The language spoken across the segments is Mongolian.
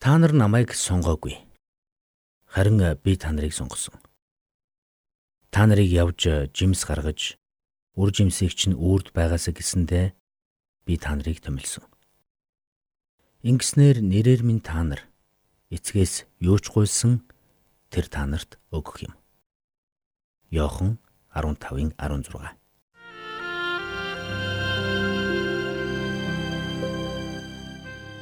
Та нар намайг сонгоогүй. Харин би та нарыг сонгосон. Та нарыг явж жимс гаргаж үр жимсийг чинь үрд байгаасаа гэсэндэ би та нарыг томилсон. Ингэснээр нэрээр минь та нар эцгээс юу ч гуйсан тэр та нарт өгөх юм. Йохан 15-ын 16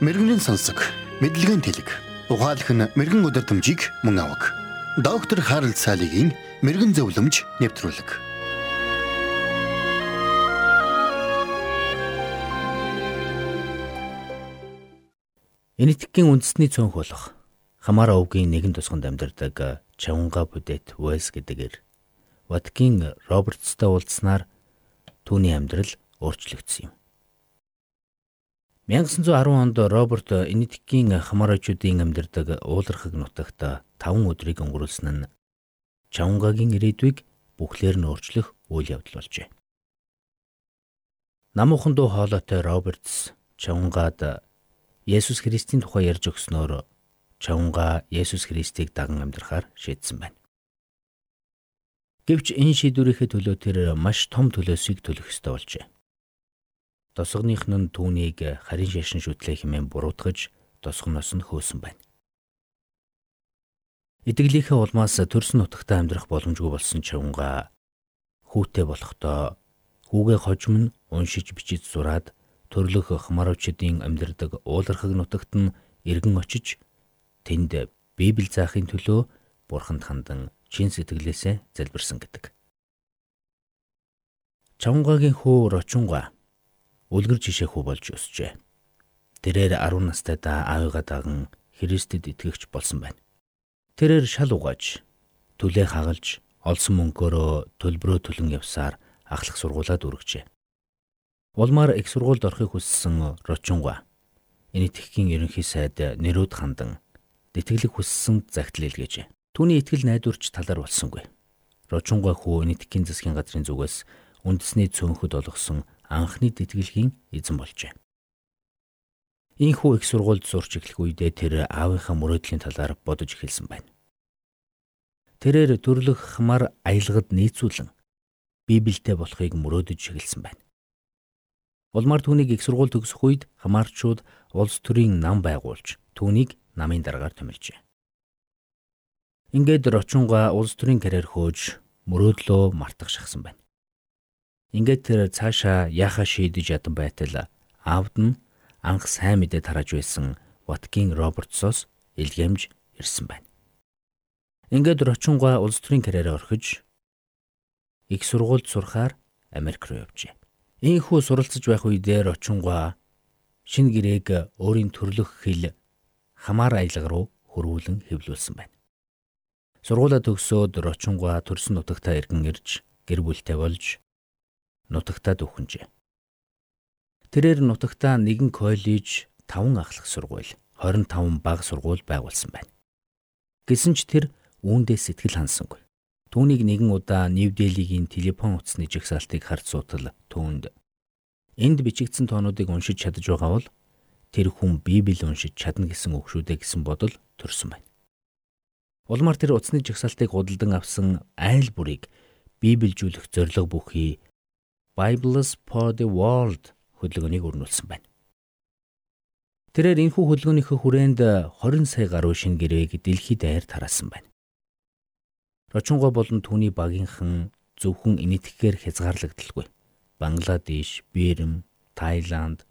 Мэргэний сонсог, мэдлэгийн тэлэг. Ухаалх нь мэрэгэн өдөр төмжийг мөн авах. Доктор Харалт цаалогийн мэрэгэн зөвлөмж нэвтрүүлэг. Энэтхэгийн үндэсний цөөнх болох Хамаараа өвгийн нэгэн тусганд амьдардаг Чавнга бүдэт Уэлс гэдгээр Ватикийн Робертстай уулзснаар түүний амьдрал өөрчлөгдсөн юм. 1910 онд Роберт Энэтхэгийн хамаарачуудын амьдардаг уулархаг нутагт 5 өдрийг өнгөрүүлсэн нь Чавнгагийн ирээдүйг бүхлээр нь өөрчлөх үйл явдал болжээ. Намуухан дуу хоолойтой Робертс Чавнгад Есүс Христийн тухай ярьж өгснөөр Чавнга Есүс Христийг даган амьдрахаар шийдсэн байна. Гэвч энэ шийдвэрийнхээ төлөө тэр маш том төлөөсийг төлөх ёстой болжээ. Тосгоных нь түүнийг харин шашин шүтлээ хэмээн буруутгаж тосгоноос нь хөөсөн байна. Итгэлийнхээ улмаас төрсөн нутагтаа амьдрах боломжгүй болсон чавнга хүүтэй болохдоо хүүгээ хожим нь уншиж бичиж зураад төрлөх хмаравчдын амьдардаг уулархаг нутагт нь иргэн очиж тэнд Библи заахын төлөө бурханд хандан чин сэтгэлээсээ залбирсан гэдэг. Чавнгагийн хүү Рочунга үлгэр жишэхүү болж өсжээ. Тэрээр 10 настайдаа аавыгаа даган Христэд итгэгч болсон байна. Тэрээр шал угааж, түлээ хагалж, олсон мөнгөөрөө төлбөрөө төлөн явсаар ахлах сургуулаад үргэжээ. Улмаар их сургуульд орохыг хүссэн Рочунга энэтхэгийн ерөнхий сайд Нэрүүд хандан тэтгэлэг хүссэн загтал илгээжээ. Түүний итгэл найдварч талар болсонгүй. Рочунга хүү энэтхэгийн засгийн газрын зүгээс үндэсний цөөнхөд олгосон анхны тэтгэлгийн эзэн болжээ. Ийхүү их сургуульд сурч эхлэх үедээ тэр аавынхаа мөрөөдлийн талаар бодож эхэлсэн байна. Тэрээр төрлөх хмар аялгад нийцүүлэн Библиэтэй болохыг мөрөөдөж эхэлсэн байна. Улмаар түүнийг их сургууль төгсөх үед хамаарчууд улс төрийн нам байгуулж түүнийг намын дараагаар томилжээ. Ингээд Рочунга улс төрийн карьер хөөж мөрөөдлөө мартах шахсан байна. Ингээд тэр цаашаа яхаа шийдэж ядан байтал аавд нь анх сайн мэдээ тарааж байсан Ватикийн Робертсоос илгээмж ирсэн байна. Ингээд Рочунга улс төрийн карьераа орхиж их сургуульд сурахаар Америк руу явжээ. Ийхүү суралцж байх үедээ Рочунга шин гэрээг өөрийн төрлөх хэл хамаар аялга руу хөрвүүлэн хэвлүүлсэн байна. Сургуулаа төгсөөд Рочунга төрсөн нутагтаа иргэн ирж гэр бүлтэй болж нутагтаа дүүхэнжээ. Тэрээр нутагтаа нэгэн коллеж, 5 ахлах сургууль, 25 бага сургууль байгуулсан байна. Гэсэн ч тэр үүндээ сэтгэл хансангүй. Түүнийг нэгэн удаа Нью-Делигийн телефон утасны жигсаалтыг харж суутал түүнд энд бичигдсэн тоонуудыг уншиж чадаж байгаа бол тэр хүн Библи уншиж чадна гэсэн үг шүү дээ гэсэн бодол төрсөн байна. Улмаар тэр утасны жигсаалтыг худалдан авсан айл бүрийг биближүүлэх зориг бүхий Bibles for the World хөдөлгөөнийг өрнүүлсэн байна. Тэрээр энэхүү хөдөлгөөнийхөө хүрээнд 20 сая гаруй шин гэрээг дэлхийд даяар тараасан байна. Рочунго болон түүний багийнхан зөвхөн энэтхэгээр хязгаарлагдaltaгүй. Бангладеш, Бирм, Тайланд,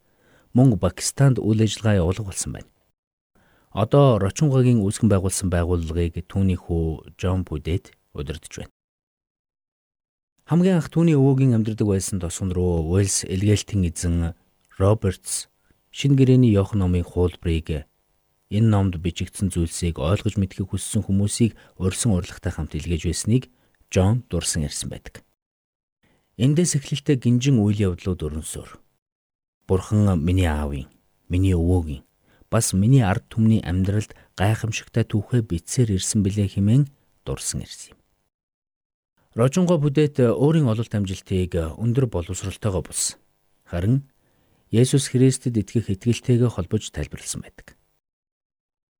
мөн Пакистанд үйл ажиллагаа явуулах болсон байна. Одоо Рочунгогийн үүсгэн байгуулсан байгууллагыг түүний хүү Жон Бүдэт удирдах байна. Хамгийн анх түүний өвөөгийн амьдардаг байсан тосгон руу Уэльс Элгээлтийн эзэн Робертс шинэ гэрээний Йохан номын хуулбарыг энэ номд бичигдсэн зүйлсийг ойлгож мэдхийг хүссэн хүмүүсийг урьсан урлагтай хамт илгээж байсныг Джон дурсан ярьсан байдаг. Эндээс эхлэлтэй гинжин үйл явдлууд өрнөсөөр. Бурхан миний аавын, миний өвөөгийн, бас миний ард түмний амьдралд гайхамшигтай түүхээ битсээр ирсэн билээ хэмээн дурсан ирсэн юм. Рожонго бүдэт өөрийн ололт амжилтыг өндөр боловсролтойгоо булсан. Харин Есүс Христэд итгэх итгэлтэйгээ холбож тайлбарласан байдаг.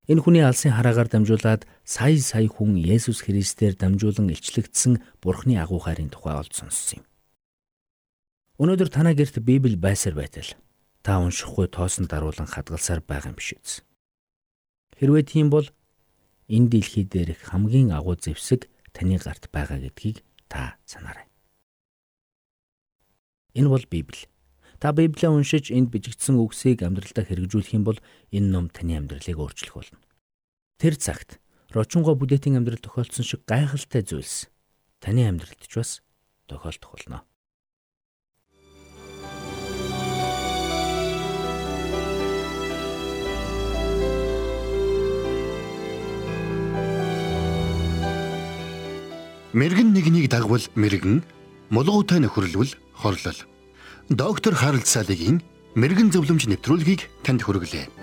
Энэ хүний алсын хараагаар дамжуулаад сая сая хүн Есүс Христээр дамжуулан илчлэгдсэн Бурхны агуу хайрын тухай олж сонссон юм. Өнөөдөр танаа гэрт Библи байсаар байтал та уншихгүй тоосон даруулан хадгалсаар байгаа юм биш үү? Хэрвээ тийм бол энэ дэлхий дээрх хамгийн агуу зэвсэг таны гарт байгаа гэдгийг та санаарай. Энэ бол Библи. Та Библийг уншиж энд бичигдсэн үгсийг амьдралдаа хэрэгжүүлэх юм бол энэ ном таны амьдралыг өөрчлөх болно. Тэр цагт рочонго бүдэтийн амьдрал тохиолдсон шиг гайхалтай зүйлс таны амьдралд ч бас тохиолдох болно. Мэргэн нэгнийг дагвал мэргэн, мулгуутай нөхөрлөл хорлол. Доктор Харалт Салигийн мэрэгэн зөвлөмж нэвтрүүлгийг танд хүргэлээ.